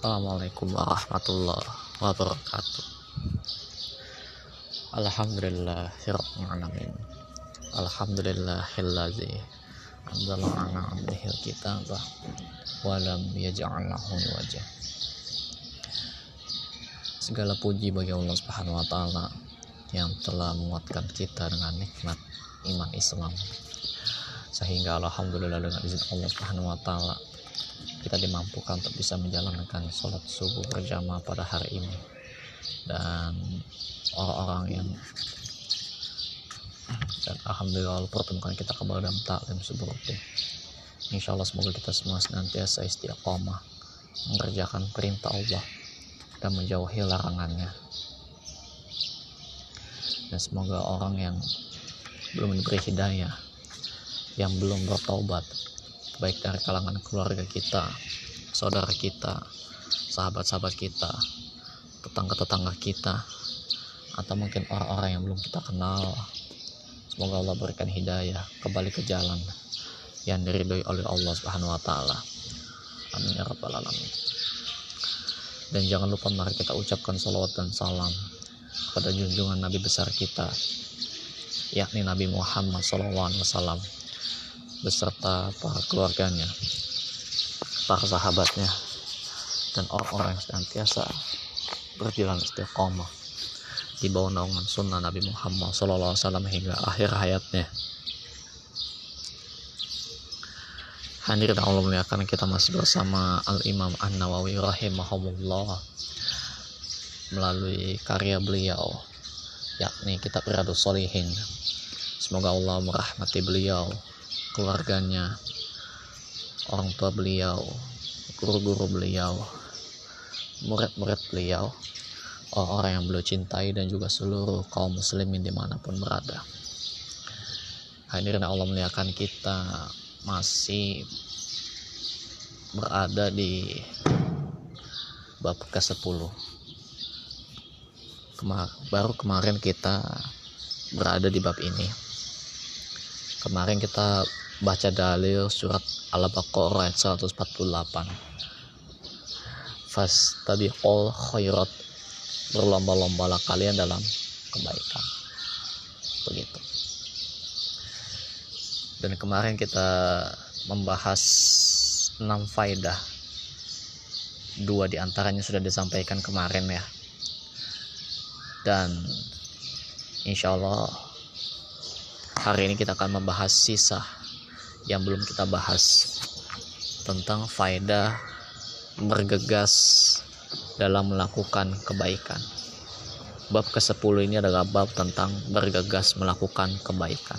Assalamualaikum warahmatullahi wabarakatuh. Alhamdulillahirrahmanirrahim Alhamdulillahillazi Anzala ala abdihil kitabah Walam yaja'allahu wajah Segala puji bagi Allah subhanahu wa ta'ala Yang telah menguatkan kita dengan nikmat iman Islam. Sehingga Alhamdulillah dengan izin Allah subhanahu wa ta'ala kita dimampukan untuk bisa menjalankan sholat subuh berjamaah pada hari ini. Dan orang-orang yang dan alhamdulillah pertemukan kita kembali dalam taklim subuh insya Allah semoga kita semua senantiasa istiqomah mengerjakan perintah Allah dan menjauhi larangannya. Dan semoga orang yang belum diberi hidayah yang belum bertobat baik dari kalangan keluarga kita, saudara kita, sahabat-sahabat kita, tetangga-tetangga kita, atau mungkin orang-orang yang belum kita kenal. Semoga Allah berikan hidayah kembali ke jalan yang diridhoi oleh Allah Subhanahu wa taala. Amin ya rabbal alamin. Dan jangan lupa mari kita ucapkan salawat dan salam kepada junjungan Nabi besar kita yakni Nabi Muhammad SAW beserta para keluarganya, para sahabatnya, dan orang-orang yang senantiasa berjalan istiqomah di bawah naungan sunnah Nabi Muhammad SAW hingga akhir hayatnya. Hadirin Allah muliakan kita masih bersama Al Imam An Nawawi rahimahumullah melalui karya beliau yakni kitab Riyadus Solihin. Semoga Allah merahmati beliau keluarganya, orang tua beliau, guru-guru beliau, murid-murid beliau, orang-orang yang beliau cintai dan juga seluruh kaum muslimin di mana pun berada. Hadirin Allah muliakan kita masih berada di bab ke-10 Kemar baru kemarin kita berada di bab ini kemarin kita baca dalil surat Al-Baqarah ayat 148 fastabiqul khairat berlomba-lombalah kalian dalam kebaikan. Begitu. Dan kemarin kita membahas enam faidah. Dua di antaranya sudah disampaikan kemarin ya. Dan insya Allah hari ini kita akan membahas sisa yang belum kita bahas tentang faedah bergegas dalam melakukan kebaikan. Bab ke-10 ini adalah bab tentang bergegas melakukan kebaikan.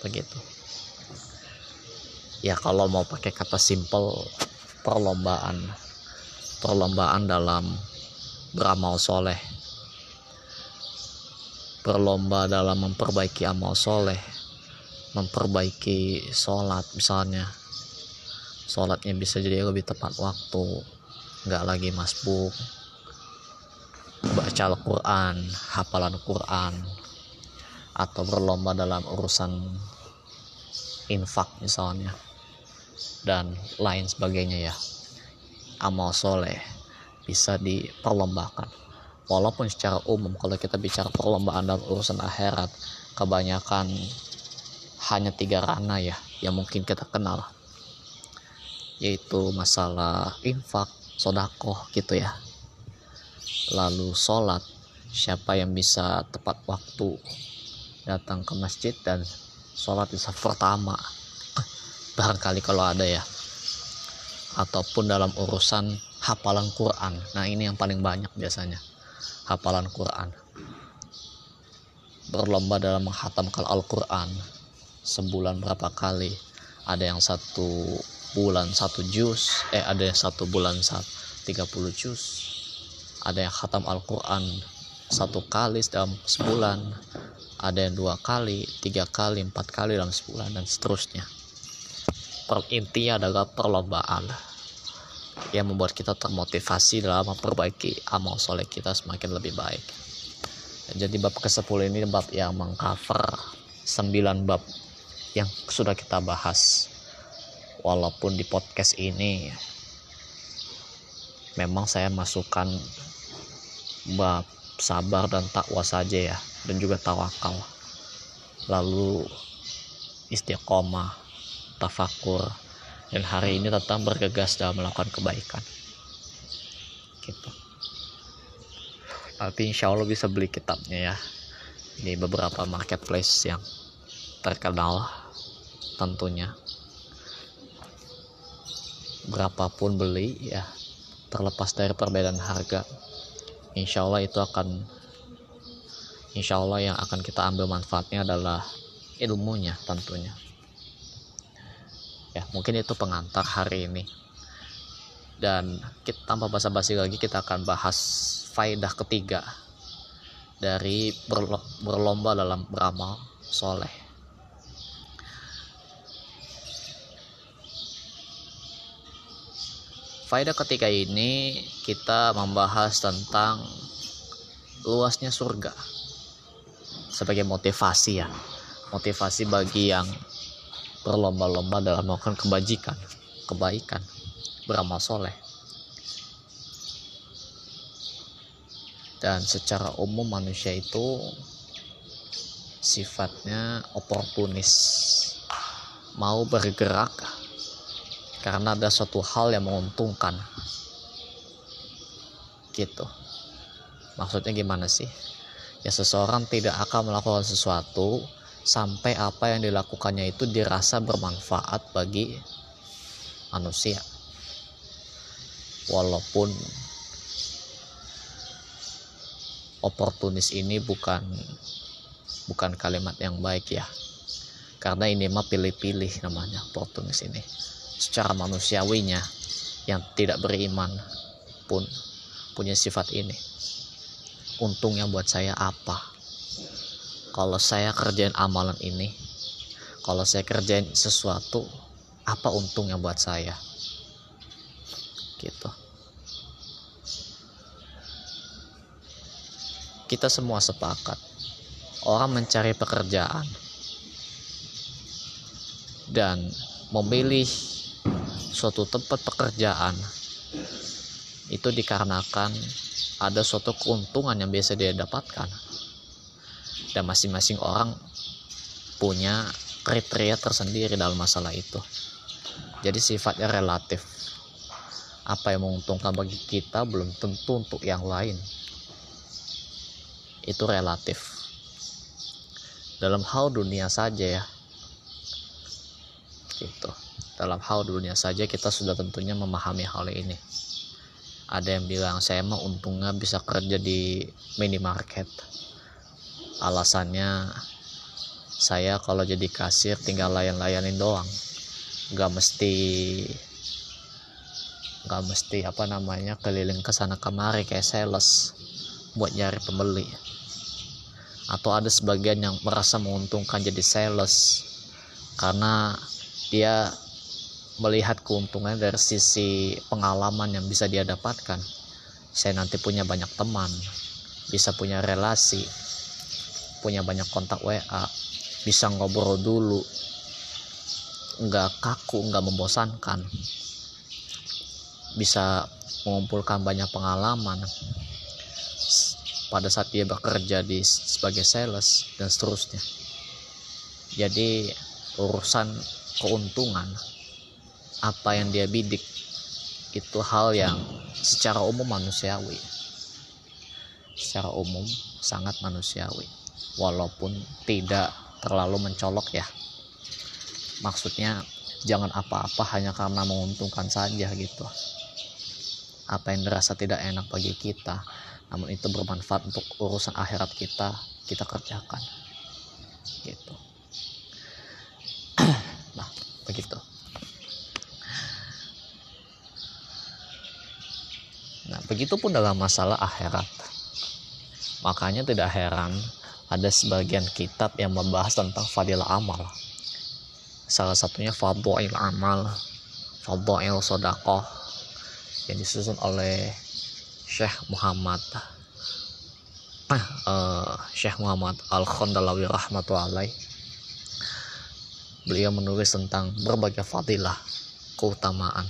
Begitu. Ya kalau mau pakai kata simple perlombaan. Perlombaan dalam beramal soleh berlomba dalam memperbaiki amal soleh memperbaiki sholat misalnya. Sholatnya bisa jadi lebih tepat waktu nggak lagi masbuk. Baca Al-Quran hafalan Quran atau berlomba dalam urusan infak misalnya dan lain sebagainya ya. Amal soleh bisa diperlombakan walaupun secara umum kalau kita bicara perlombaan dalam urusan akhirat kebanyakan hanya tiga ranah ya yang mungkin kita kenal. Yaitu masalah infak sodakoh gitu ya. Lalu sholat siapa yang bisa tepat waktu datang ke masjid dan sholat di saf pertama. Barangkali kalau ada ya. Ataupun dalam urusan hafalan Quran. Nah ini yang paling banyak biasanya hafalan Quran. Berlomba dalam menghatamkan Al-Quran. Sebulan berapa kali? Ada yang satu bulan satu juz eh ada yang satu bulan saat 30 juz. Ada yang khatam Al-Quran satu kali dalam sebulan. Ada yang dua kali tiga kali empat kali dalam sebulan dan seterusnya. Intinya adalah perlombaan yang membuat kita termotivasi dalam memperbaiki amal soleh kita semakin lebih baik. Jadi bab ke-10 ini bab yang mengcover 9 bab yang sudah kita bahas. Walaupun di podcast ini memang saya masukkan bab sabar dan takwa saja ya dan juga tawakal lalu istiqomah tafakur dan hari ini tetap bergegas dalam melakukan kebaikan. Gitu. Tapi insya Allah bisa beli kitabnya ya. Di beberapa marketplace yang terkenal tentunya. Berapapun beli ya terlepas dari perbedaan harga insya Allah itu akan insya Allah yang akan kita ambil manfaatnya adalah ilmunya tentunya ya mungkin itu pengantar hari ini dan kita tanpa basa-basi lagi kita akan bahas faedah ketiga dari berlomba dalam beramal soleh Faedah ketiga ini kita membahas tentang luasnya surga sebagai motivasi ya. Motivasi bagi yang berlomba-lomba dalam melakukan kebajikan, kebaikan, beramal soleh. Dan secara umum manusia itu sifatnya oportunis, mau bergerak karena ada suatu hal yang menguntungkan. Gitu. Maksudnya gimana sih? Ya seseorang tidak akan melakukan sesuatu sampai apa yang dilakukannya itu dirasa bermanfaat bagi manusia. Walaupun oportunis ini bukan bukan kalimat yang baik ya. Karena ini mah pilih-pilih namanya oportunis ini. Secara manusiawinya yang tidak beriman pun punya sifat ini. Untungnya buat saya apa kalau saya kerjain amalan ini kalau saya kerjain sesuatu apa untungnya buat saya? Gitu. Kita semua sepakat. Orang mencari pekerjaan dan memilih suatu tempat pekerjaan itu dikarenakan ada suatu keuntungan yang biasa dia dapatkan dan masing-masing orang punya kriteria tersendiri dalam masalah itu. Jadi sifatnya relatif. Apa yang menguntungkan bagi kita belum tentu untuk yang lain. Itu relatif. Dalam hal dunia saja ya. Gitu. Dalam hal dunia saja kita sudah tentunya memahami hal ini. Ada yang bilang saya mah untungnya bisa kerja di minimarket alasannya saya kalau jadi kasir tinggal layan-layanin doang. Nggak mesti nggak mesti apa namanya keliling ke sana kemari kayak sales buat nyari pembeli. Atau ada sebagian yang merasa menguntungkan jadi sales karena dia melihat keuntungan dari sisi pengalaman yang bisa dia dapatkan. Saya nanti punya banyak teman bisa punya relasi punya banyak kontak WA bisa ngobrol dulu nggak kaku nggak membosankan bisa mengumpulkan banyak pengalaman pada saat dia bekerja di sebagai sales dan seterusnya. Jadi urusan keuntungan apa yang dia bidik itu hal yang secara umum manusiawi. Secara umum sangat manusiawi walaupun tidak terlalu mencolok ya. Maksudnya jangan apa-apa hanya karena menguntungkan saja gitu. Apa yang dirasa tidak enak bagi kita namun itu bermanfaat untuk urusan akhirat kita kita kerjakan. Gitu. Nah begitu. Nah, begitupun dalam masalah akhirat. Makanya tidak heran ada sebagian kitab yang membahas tentang fadilah amal. Salah satunya Fadha'il Amal, Fadha'il Sodakoh yang disusun oleh Syekh Muhammad. Uh, Syekh Muhammad Al-Khandalawi rahmatullahi beliau menulis tentang berbagai fadilah keutamaan.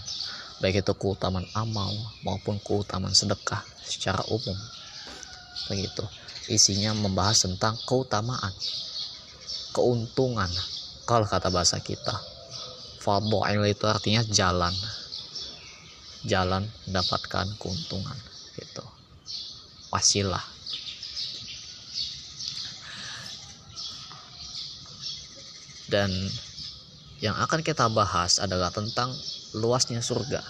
Baik itu keutamaan amal maupun keutamaan sedekah secara umum. Begitu isinya membahas tentang keutamaan keuntungan. Kalau kata bahasa kita fadl itu artinya jalan. Jalan mendapatkan keuntungan gitu. Wasilah. Dan yang akan kita bahas adalah tentang luasnya surga.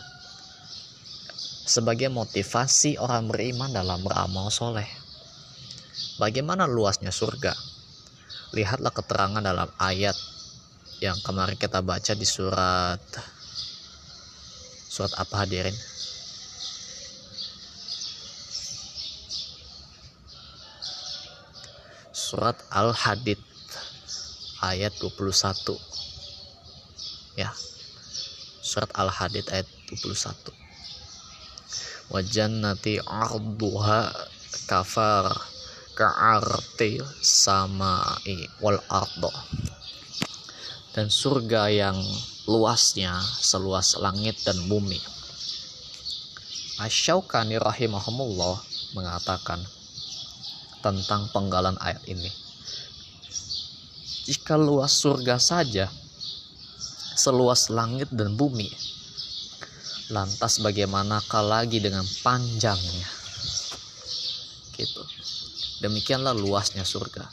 Sebagai motivasi orang beriman dalam beramal soleh. Bagaimana luasnya surga? Lihatlah keterangan dalam ayat yang kemarin kita baca di surat surat apa hadirin? Surat Al-Hadid ayat 21 ya surat Al-Hadid ayat 21 wajan nanti arduha kafar ka'arti samai wal ardo. Dan surga yang luasnya seluas langit dan bumi. Asyaukani rahimahumullah mengatakan tentang penggalan ayat ini. Jika luas surga saja seluas langit dan bumi lantas bagaimanakah lagi dengan panjangnya? Gitu demikianlah luasnya surga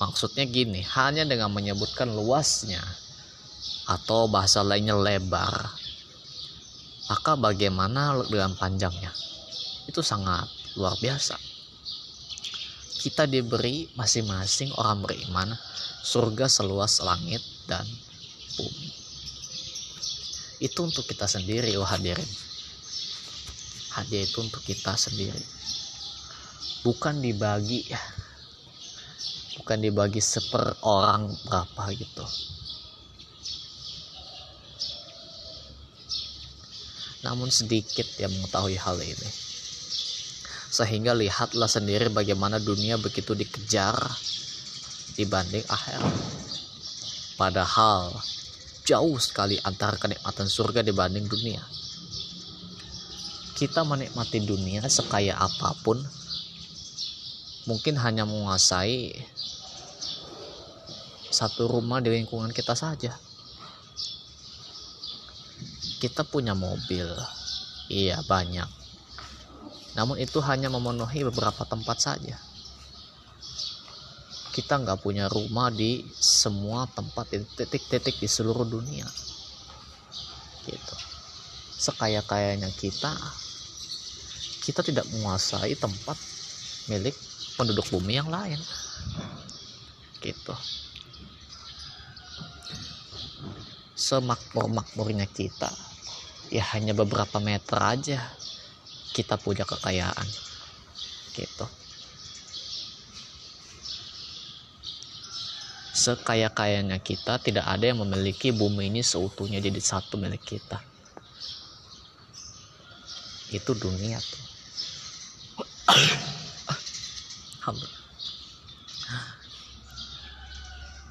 maksudnya gini hanya dengan menyebutkan luasnya atau bahasa lainnya lebar maka bagaimana dengan panjangnya itu sangat luar biasa kita diberi masing-masing orang beriman surga seluas langit dan bumi. Itu untuk kita sendiri, oh hadirin. Hadiah itu untuk kita sendiri. Bukan dibagi bukan dibagi seper orang berapa gitu. Namun sedikit yang mengetahui hal ini. Sehingga lihatlah sendiri bagaimana dunia begitu dikejar dibanding akhirat. Padahal jauh sekali antara kenikmatan surga dibanding dunia. Kita menikmati dunia sekaya apa pun mungkin hanya menguasai satu rumah di lingkungan kita saja kita punya mobil iya banyak namun itu hanya memenuhi beberapa tempat saja. Kita nggak punya rumah di semua tempat titik-titik di seluruh dunia. Gitu. Sekaya-kayanya kita, kita tidak menguasai tempat milik penduduk bumi yang lain. Gitu. Semakmur-makmurnya kita, ya hanya beberapa meter aja kita punya kekayaan gitu sekaya-kayanya kita tidak ada yang memiliki bumi ini seutuhnya jadi satu milik kita itu dunia tuh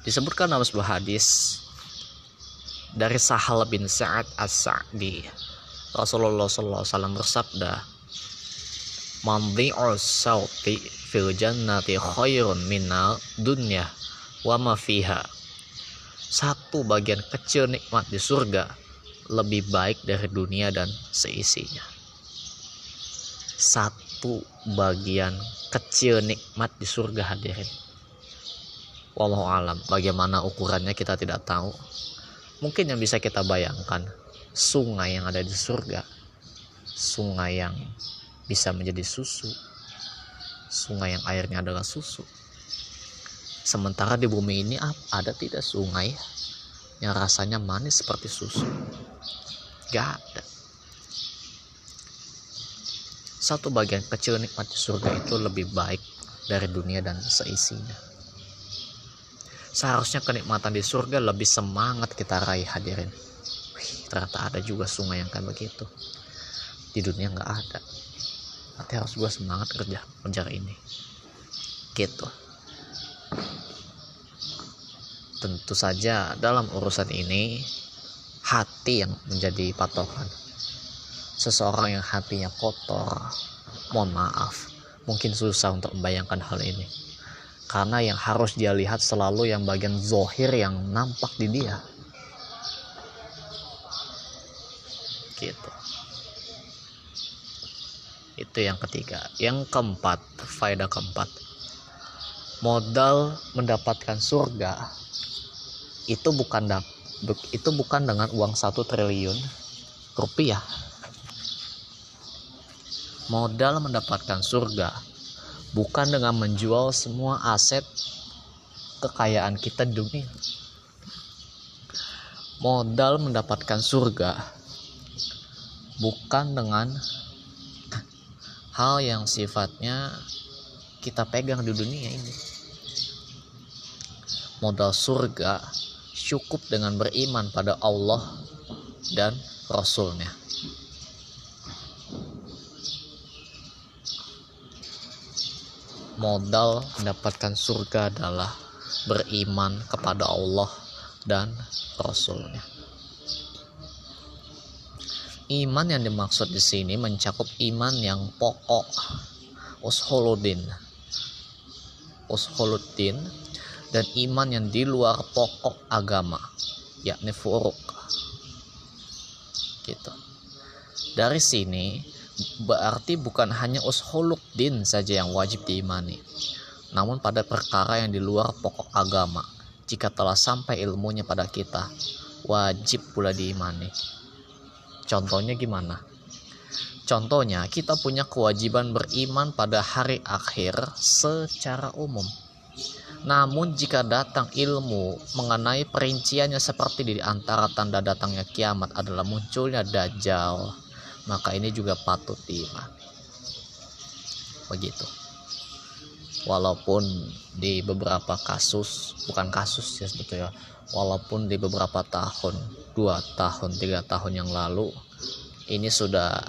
disebutkan dalam sebuah hadis dari Sahal bin Sa'ad as-Sa'di Rasulullah SAW bersabda Mandhi'u sauti fil jannati khairun minal dunya wa ma fiha. Satu bagian kecil nikmat di surga lebih baik dari dunia dan seisinya. Satu bagian kecil nikmat di surga hadirin. Wallahu alam, bagaimana ukurannya kita tidak tahu. Mungkin yang bisa kita bayangkan sungai yang ada di surga, sungai yang bisa menjadi susu sungai yang airnya adalah susu sementara di bumi ini ada tidak sungai yang rasanya manis seperti susu gak ada satu bagian kecil nikmat surga itu lebih baik dari dunia dan seisinya. Seharusnya kenikmatan di surga lebih semangat kita raih hadirin. Wih, ternyata ada juga sungai yang kayak begitu. Di dunia nggak ada. Nanti harus gue semangat kerja menjar ini. Gitu. Tentu saja dalam urusan ini hati yang menjadi patokan seseorang yang hatinya kotor mohon maaf mungkin susah untuk membayangkan hal ini. Karena yang harus dia lihat selalu yang bagian zohir yang nampak di dia. Gitu. Itu yang ketiga. Yang keempat faedah keempat. Modal mendapatkan surga itu bukan itu bukan dengan uang satu triliun rupiah modal mendapatkan surga bukan dengan menjual semua aset kekayaan kita di dunia. Modal mendapatkan surga bukan dengan hal yang sifatnya kita pegang di dunia ini. Modal surga cukup dengan beriman pada Allah dan Rasulnya modal mendapatkan surga adalah beriman kepada Allah dan Rasulnya. Iman yang dimaksud di sini mencakup iman yang pokok, ushuluddin, ushuluddin, dan iman yang di luar pokok agama, yakni furuk. Gitu. Dari sini berarti bukan hanya ushuluk din saja yang wajib diimani, namun pada perkara yang di luar pokok agama, jika telah sampai ilmunya pada kita, wajib pula diimani. Contohnya gimana? Contohnya, kita punya kewajiban beriman pada hari akhir secara umum. Namun jika datang ilmu mengenai perinciannya seperti di antara tanda datangnya kiamat adalah munculnya dajjal, maka ini juga patut diimani. Begitu. Walaupun di beberapa kasus bukan kasus ya sebetulnya walaupun di beberapa tahun dua tahun tiga tahun yang lalu ini sudah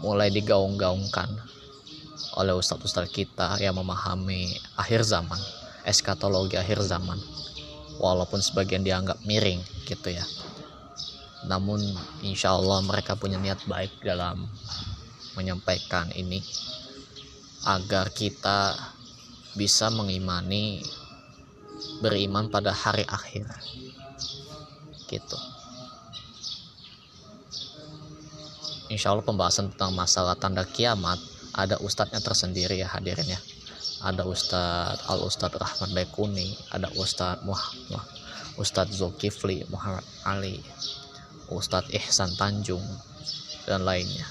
mulai digaung-gaungkan oleh ustadz-ustadz kita yang memahami akhir zaman eskatologi akhir zaman. Walaupun sebagian dianggap miring gitu ya namun insya Allah mereka punya niat baik dalam menyampaikan ini. Agar kita bisa mengimani beriman pada hari akhir. Gitu. Insya Allah pembahasan tentang masalah tanda kiamat ada ustadznya tersendiri ya hadirin ya. Ada Ustadz Al Ustadz Rahmat Baikuni ada Ustadz Muhammad Ustadz Zulkifli Muhammad Ali Ustadz Ihsan Tanjung dan lainnya.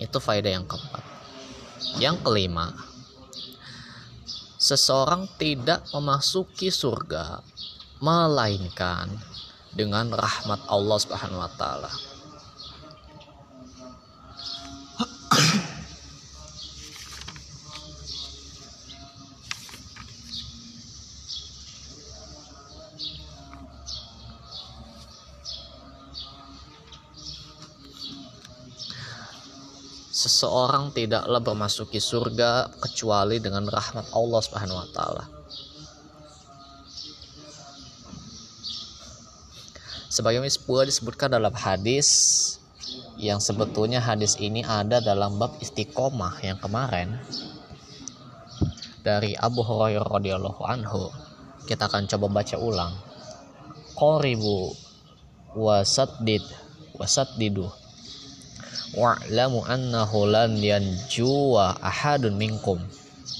Itu faedah yang keempat. Yang kelima seseorang tidak memasuki surga melainkan dengan rahmat Allah Subhanahu wa taala seseorang tidaklah memasuki surga kecuali dengan rahmat Allah Subhanahu wa taala. Sebagaimana pula disebutkan dalam hadis yang sebetulnya hadis ini ada dalam bab istiqomah yang kemarin dari Abu Hurairah radhiyallahu anhu. Kita akan coba baca ulang. Qoribu wasaddid wasaddidu wa'lamu annahu lan yanjuwa ahadun minkum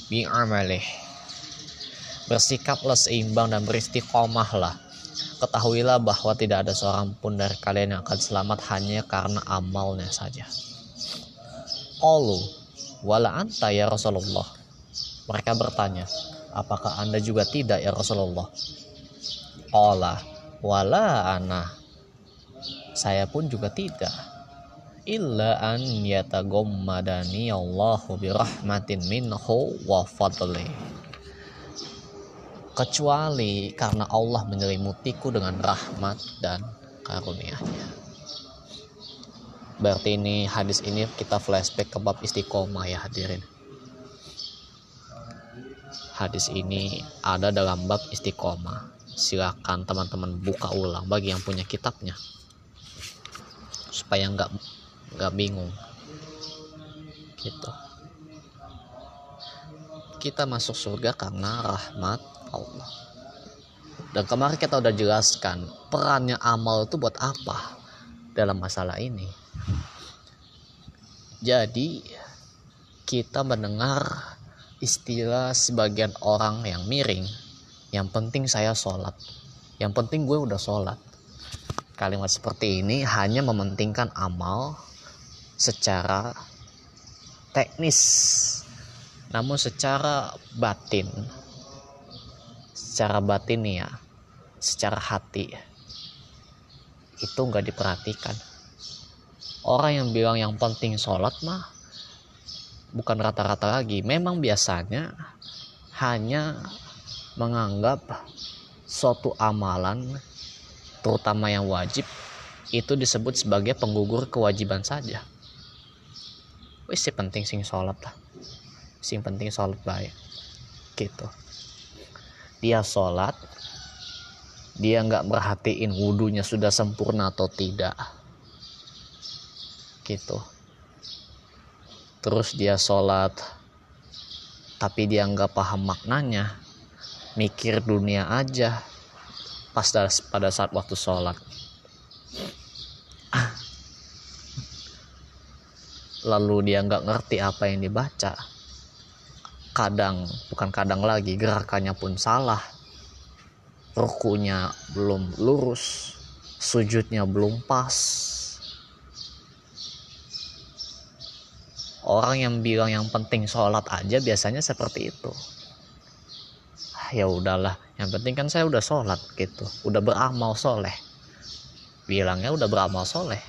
bi'amalih. Bersikaplah seimbang dan beristiqomahlah ketahuilah bahwa tidak ada seorang pun dari kalian yang akan selamat hanya karena amalnya saja. Qalu wala anta ya Rasulullah? Mereka bertanya apakah anda juga tidak ya Rasulullah? Qala wala ana. Saya pun juga tidak illa an yatagommadani Allahu birahmatin minhu wa fadli kecuali karena Allah menyelimutiku dengan rahmat dan karunia-Nya. Berarti ini hadis ini kita flashback ke bab istiqomah ya hadirin. Hadis ini ada dalam bab istiqomah. silakan teman-teman buka ulang bagi yang punya kitabnya supaya nggak nggak bingung. Gitu. Kita masuk surga karena rahmat Allah. Dan kemarin kita udah jelaskan perannya amal itu buat apa dalam masalah ini. Jadi kita mendengar istilah sebagian orang yang miring yang penting saya sholat. Yang penting gue udah sholat. Kalimat seperti ini hanya mementingkan amal secara teknis namun secara batin. Secara batin ya secara hati. Itu nggak diperhatikan. Orang yang bilang yang penting sholat mah bukan rata-rata lagi. Memang biasanya hanya menganggap suatu amalan terutama yang wajib itu disebut sebagai penggugur kewajiban saja wis sih penting sing sholat lah. Sing penting sholat baik. Gitu. Dia sholat dia nggak merhatiin wudhunya sudah sempurna atau tidak. Gitu. Terus dia sholat tapi dia nggak paham maknanya. Mikir dunia aja. Pas pada saat waktu sholat lalu dia nggak ngerti apa yang dibaca. Kadang bukan kadang lagi gerakannya pun salah. Rukunya belum lurus. Sujudnya belum pas. Orang yang bilang yang penting sholat aja biasanya seperti itu. Ya udahlah. Yang penting kan saya udah sholat gitu. Udah beramal soleh. Bilangnya udah beramal soleh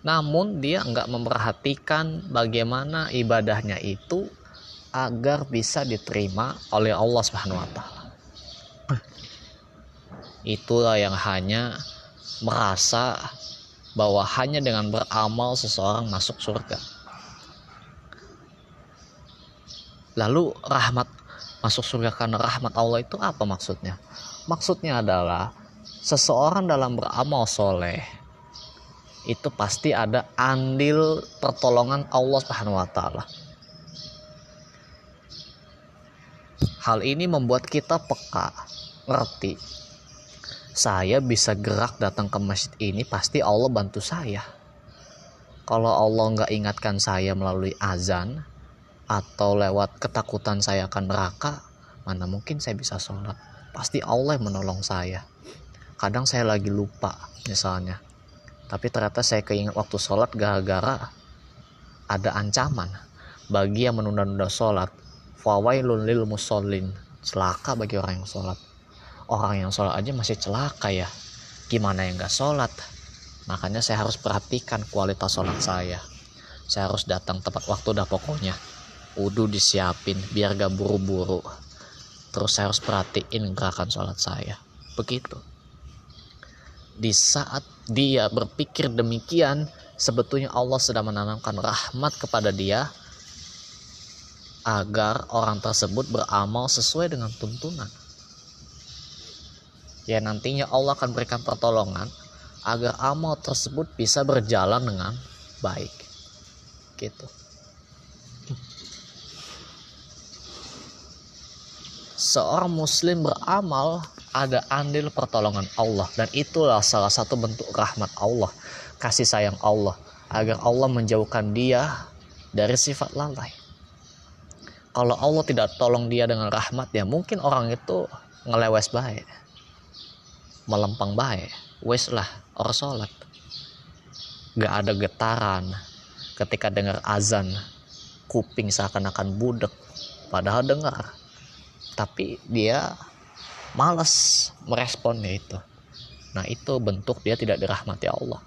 namun dia nggak memperhatikan bagaimana ibadahnya itu agar bisa diterima oleh Allah Subhanahu wa taala. Itulah yang hanya merasa bahwa hanya dengan beramal seseorang masuk surga. Lalu rahmat masuk surga karena rahmat Allah itu apa maksudnya? Maksudnya adalah seseorang dalam beramal soleh itu pasti ada andil pertolongan Allah Subhanahu wa taala. Hal ini membuat kita peka, ngerti. Saya bisa gerak datang ke masjid ini pasti Allah bantu saya. Kalau Allah nggak ingatkan saya melalui azan, atau lewat ketakutan saya akan neraka, mana mungkin saya bisa sholat. Pasti Allah yang menolong saya. Kadang saya lagi lupa misalnya. Tapi ternyata saya keinget waktu sholat gara-gara ada ancaman bagi yang menunda-nunda sholat. Fawailun lil musallin. Celaka bagi orang yang sholat. Orang yang sholat aja masih celaka ya. Gimana yang gak sholat? Makanya saya harus perhatikan kualitas sholat saya. Saya harus datang tepat waktu dah pokoknya wudhu disiapin biar gak buru-buru terus saya harus perhatiin gerakan sholat saya begitu di saat dia berpikir demikian sebetulnya Allah sedang menanamkan rahmat kepada dia agar orang tersebut beramal sesuai dengan tuntunan. Ya nantinya Allah akan berikan pertolongan agar amal tersebut bisa berjalan dengan baik. Gitu seorang muslim beramal ada andil pertolongan Allah. Dan itulah salah satu bentuk rahmat Allah kasih sayang Allah. Agar Allah menjauhkan dia dari sifat lalai. Kalau Allah tidak tolong dia dengan rahmat ya mungkin orang itu ngelewes baik. Melempang baik. Wes lah orang sholat. Gak ada getaran ketika dengar azan. Kuping seakan-akan budek. Padahal dengar tapi dia malas meresponnya itu. Nah itu bentuk dia tidak dirahmati Allah.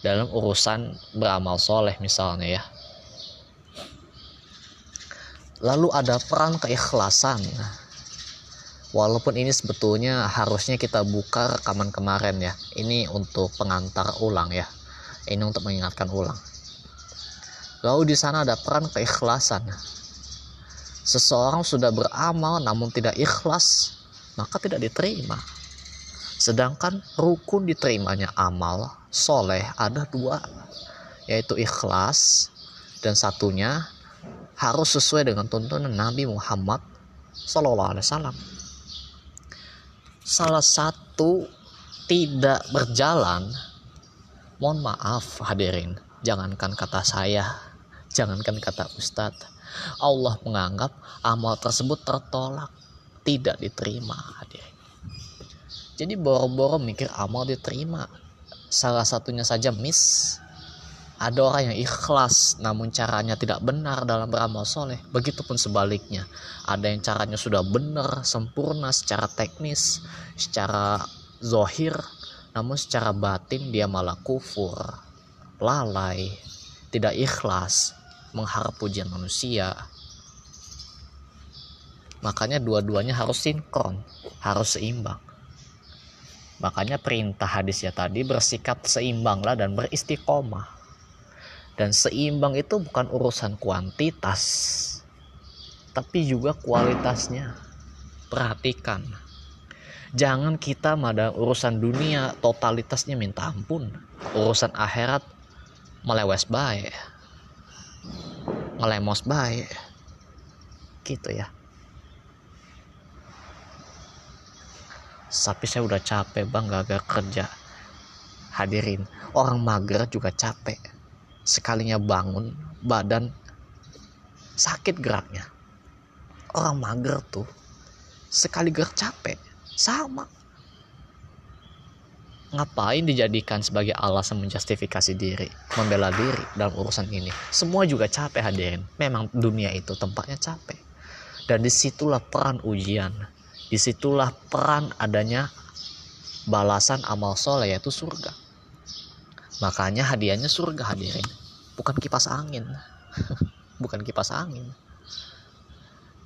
Dalam urusan beramal soleh misalnya ya. Lalu ada peran keikhlasan. Walaupun ini sebetulnya harusnya kita buka rekaman kemarin ya. Ini untuk pengantar ulang ya. Ini untuk mengingatkan ulang. Lalu di sana ada peran keikhlasan seseorang sudah beramal namun tidak ikhlas maka tidak diterima. Sedangkan rukun diterimanya amal soleh ada dua yaitu ikhlas dan satunya harus sesuai dengan tuntunan Nabi Muhammad Sallallahu Alaihi Wasallam. Salah satu tidak berjalan mohon maaf hadirin jangankan kata saya jangankan kata ustadz Allah menganggap amal tersebut tertolak tidak diterima jadi boro-boro mikir amal diterima. Salah satunya saja miss. Ada orang yang ikhlas namun caranya tidak benar dalam beramal soleh. Begitupun sebaliknya. Ada yang caranya sudah benar sempurna secara teknis secara zohir namun secara batin dia malah kufur lalai tidak ikhlas mengharap pujian manusia makanya dua-duanya harus sinkron harus seimbang makanya perintah hadisnya tadi bersikap seimbanglah dan beristiqomah dan seimbang itu bukan urusan kuantitas, tapi juga kualitasnya. Perhatikan. Jangan kita pada urusan dunia totalitasnya minta ampun. Urusan akhirat melewes baik. Ngelemos baik. Gitu ya. Tapi saya udah capek bang gak kerja. Hadirin, orang mager juga capek sekalinya bangun badan sakit geraknya orang mager tuh sekali gerak capek sama ngapain dijadikan sebagai alasan menjustifikasi diri membela diri dalam urusan ini? Semua juga capek hadirin. Memang dunia itu tempatnya capek. Dan di situlah peran ujian. Di situlah peran adanya balasan amal soleh yaitu surga. Makanya hadiahnya surga hadirin, bukan kipas angin. bukan kipas angin.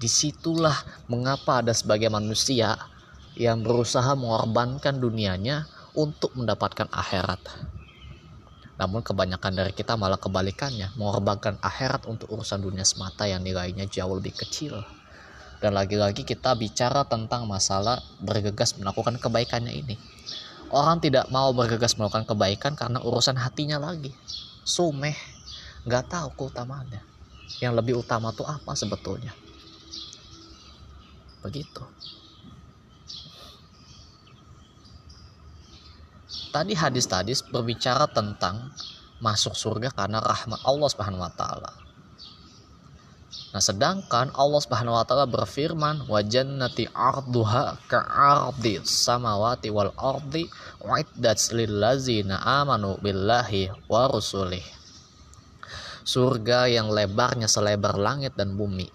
Di situlah mengapa ada sebagai manusia yang berusaha mengorbankan dunianya untuk mendapatkan akhirat. Namun kebanyakan dari kita malah kebalikannya, mengorbankan akhirat untuk urusan dunia semata yang nilainya jauh lebih kecil. Dan lagi-lagi kita bicara tentang masalah bergegas melakukan kebaikannya ini Orang tidak mau bergegas melakukan kebaikan karena urusan hatinya lagi. Sumeh, nggak tahu keutamaannya. Yang lebih utama tuh apa sebetulnya? Begitu. Tadi hadis tadi berbicara tentang masuk surga karena rahmat Allah Subhanahu wa taala. Nah, sedangkan Allah Subhanahu wa taala berfirman, "Wa jannati arduha ka'ardi samawati wal ardi uiddat lil ladzina amanu billahi wa rusulih." Surga yang lebarnya selebar langit dan bumi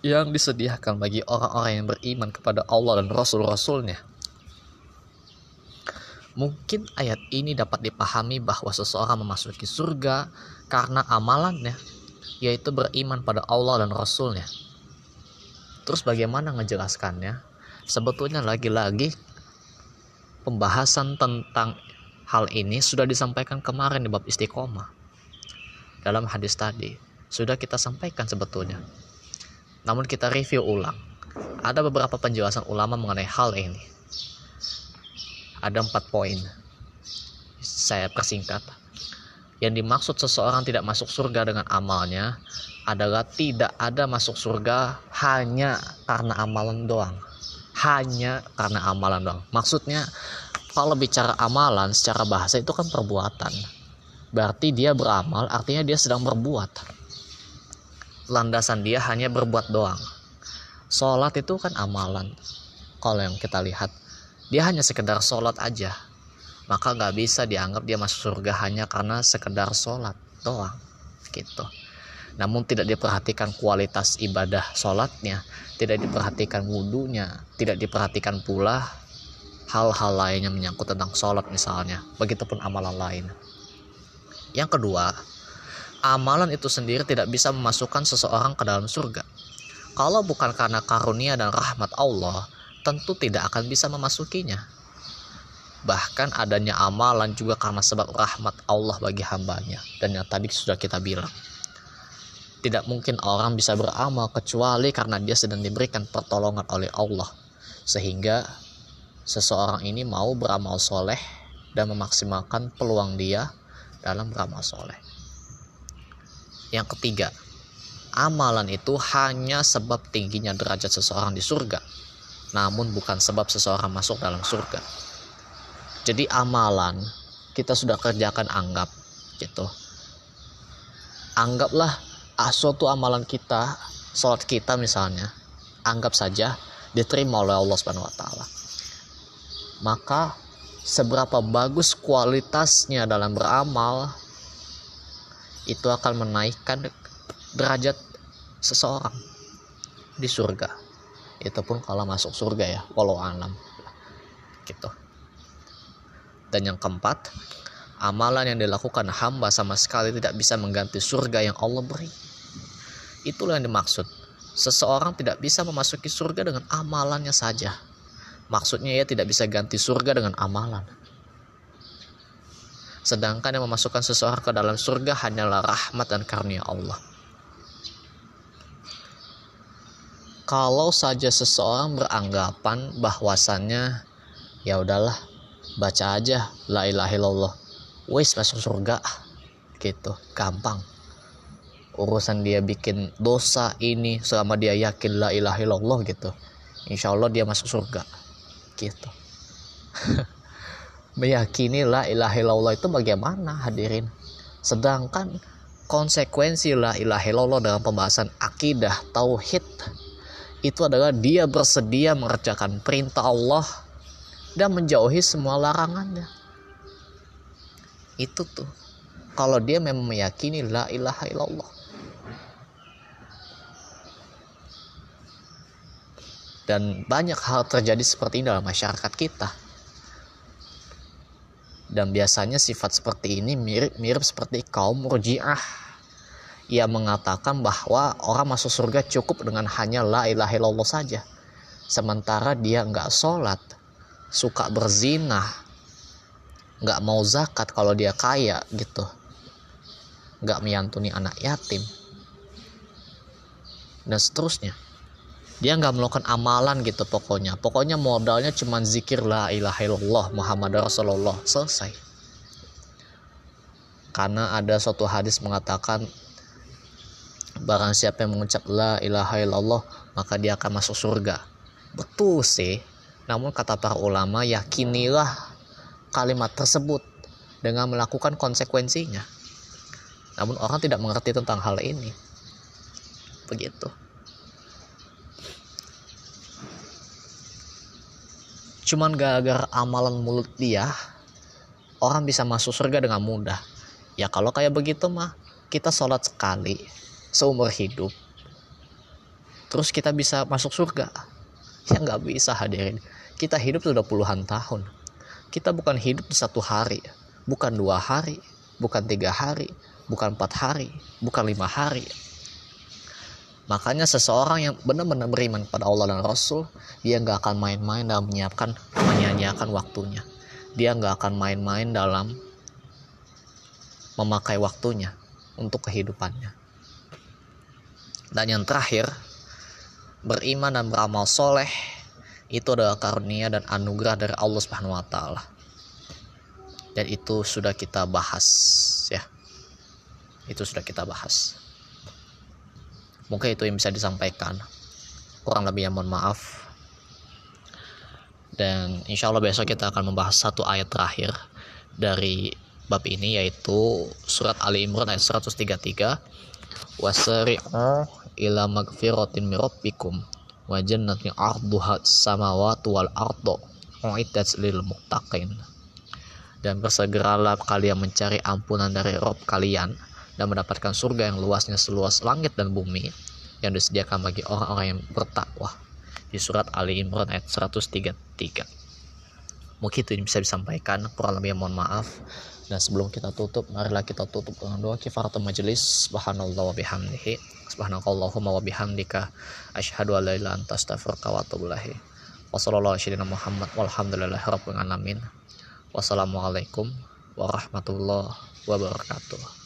yang disediakan bagi orang-orang yang beriman kepada Allah dan Rasul-Rasulnya. Mungkin ayat ini dapat dipahami bahwa seseorang memasuki surga karena amalannya yaitu beriman pada Allah dan Rasulnya. Terus bagaimana ngejelaskannya? Sebetulnya lagi-lagi pembahasan tentang hal ini sudah disampaikan kemarin di bab istiqomah. Dalam hadis tadi sudah kita sampaikan sebetulnya. Namun kita review ulang. Ada beberapa penjelasan ulama mengenai hal ini. Ada empat poin. Saya persingkat yang dimaksud seseorang tidak masuk surga dengan amalnya adalah tidak ada masuk surga hanya karena amalan doang. Hanya karena amalan doang. Maksudnya kalau bicara amalan secara bahasa itu kan perbuatan. Berarti dia beramal artinya dia sedang berbuat. Landasan dia hanya berbuat doang. Sholat itu kan amalan. Kalau yang kita lihat, dia hanya sekedar sholat aja. Maka nggak bisa dianggap dia masuk surga hanya karena sekedar sholat doang. Gitu. Namun tidak diperhatikan kualitas ibadah sholatnya tidak diperhatikan wudhunya tidak diperhatikan pula hal-hal lain yang menyangkut tentang sholat misalnya. Begitupun amalan lain. Yang kedua amalan itu sendiri tidak bisa memasukkan seseorang ke dalam surga. Kalau bukan karena karunia dan rahmat Allah tentu tidak akan bisa memasukinya. Bahkan adanya amalan juga karena sebab rahmat Allah bagi hambanya. Dan yang tadi sudah kita bilang tidak mungkin orang bisa beramal kecuali karena dia sedang diberikan pertolongan oleh Allah. Sehingga seseorang ini mau beramal soleh dan memaksimalkan peluang dia dalam beramal soleh. Yang ketiga amalan itu hanya sebab tingginya derajat seseorang di surga namun bukan sebab seseorang masuk dalam surga jadi amalan kita sudah kerjakan anggap gitu anggaplah ah, suatu amalan kita, sholat kita misalnya, anggap saja diterima oleh Allah Subhanahu wa taala. Maka seberapa bagus kualitasnya dalam beramal itu akan menaikkan derajat seseorang di surga. Itu pun kalau masuk surga ya, walau alam. Gitu. Dan yang keempat, amalan yang dilakukan hamba sama sekali tidak bisa mengganti surga yang Allah beri. Itulah yang dimaksud. Seseorang tidak bisa memasuki surga dengan amalannya saja. Maksudnya ia tidak bisa ganti surga dengan amalan. Sedangkan yang memasukkan seseorang ke dalam surga hanyalah rahmat dan karunia Allah. Kalau saja seseorang beranggapan bahwasannya ya udahlah baca aja la ilaha illallah. Wis masuk surga. Gitu gampang. Urusan dia bikin dosa ini selama dia yakin la ilaha illallah gitu insya Allah dia masuk surga. Gitu. Meyakini la ilaha illallah itu bagaimana hadirin? Sedangkan konsekuensi la ilaha illallah dalam pembahasan akidah tauhid itu adalah dia bersedia mengerjakan perintah Allah dan menjauhi semua larangannya. Itu tuh. Kalau dia memang meyakini la ilaha illallah. Dan banyak hal terjadi seperti ini dalam masyarakat kita. Dan biasanya sifat seperti ini mirip-mirip seperti kaum murjiah ia mengatakan bahwa orang masuk surga cukup dengan hanya la ilaha illallah saja. Sementara dia nggak sholat suka berzina nggak mau zakat kalau dia kaya gitu. Nggak menyantuni anak yatim. Dan seterusnya. Dia nggak melakukan amalan gitu pokoknya. Pokoknya modalnya cuma zikir la ilaha illallah Muhammad Rasulullah. Selesai. Karena ada suatu hadis mengatakan barang siapa yang mengucap la ilaha illallah maka dia akan masuk surga. Betul sih. Namun kata para ulama yakinilah kalimat tersebut dengan melakukan konsekuensinya. Namun orang tidak mengerti tentang hal ini. Begitu. Cuman gara-gara amalan mulut dia orang bisa masuk surga dengan mudah. Ya kalau kayak begitu mah kita sholat sekali seumur hidup terus kita bisa masuk surga ya nggak bisa hadirin kita hidup sudah puluhan tahun kita bukan hidup di satu hari bukan dua hari bukan tiga hari bukan empat hari bukan lima hari Makanya seseorang yang benar-benar beriman pada Allah dan Rasul, dia nggak akan main-main dalam menyiapkan, menyanyiakan waktunya. Dia nggak akan main-main dalam memakai waktunya untuk kehidupannya. Dan yang terakhir, beriman dan beramal soleh itu adalah karunia dan anugerah dari Allah Subhanahu wa taala. Dan itu sudah kita bahas ya. Itu sudah kita bahas mungkin itu yang bisa disampaikan kurang lebih yang mohon maaf dan insya Allah besok kita akan membahas satu ayat terakhir dari bab ini yaitu surat Ali Imran ayat 133 wasari'u ila magfiratin mirabbikum wa jannatin arduha samawati wal ardu uiddat lil muttaqin. Dan bersegeralah kalian mencari ampunan dari Rob kalian dan mendapatkan surga yang luasnya seluas langit dan bumi yang disediakan bagi orang-orang yang bertakwa. Di surat Ali Imran ayat 133 mungkin itu yang bisa disampaikan. Kurang lebih mohon maaf. Dan sebelum kita tutup marilah kita tutup dengan doa kifaratul majelis subhanallah wa bihamdihi. Subhanakallahumma wa bihamdika. Asyhadu an la ilaha anta astaghfiruka wa atubu ilaik Muhammad. Rabbil alamin. Wassalamualaikum warahmatullahi wabarakatuh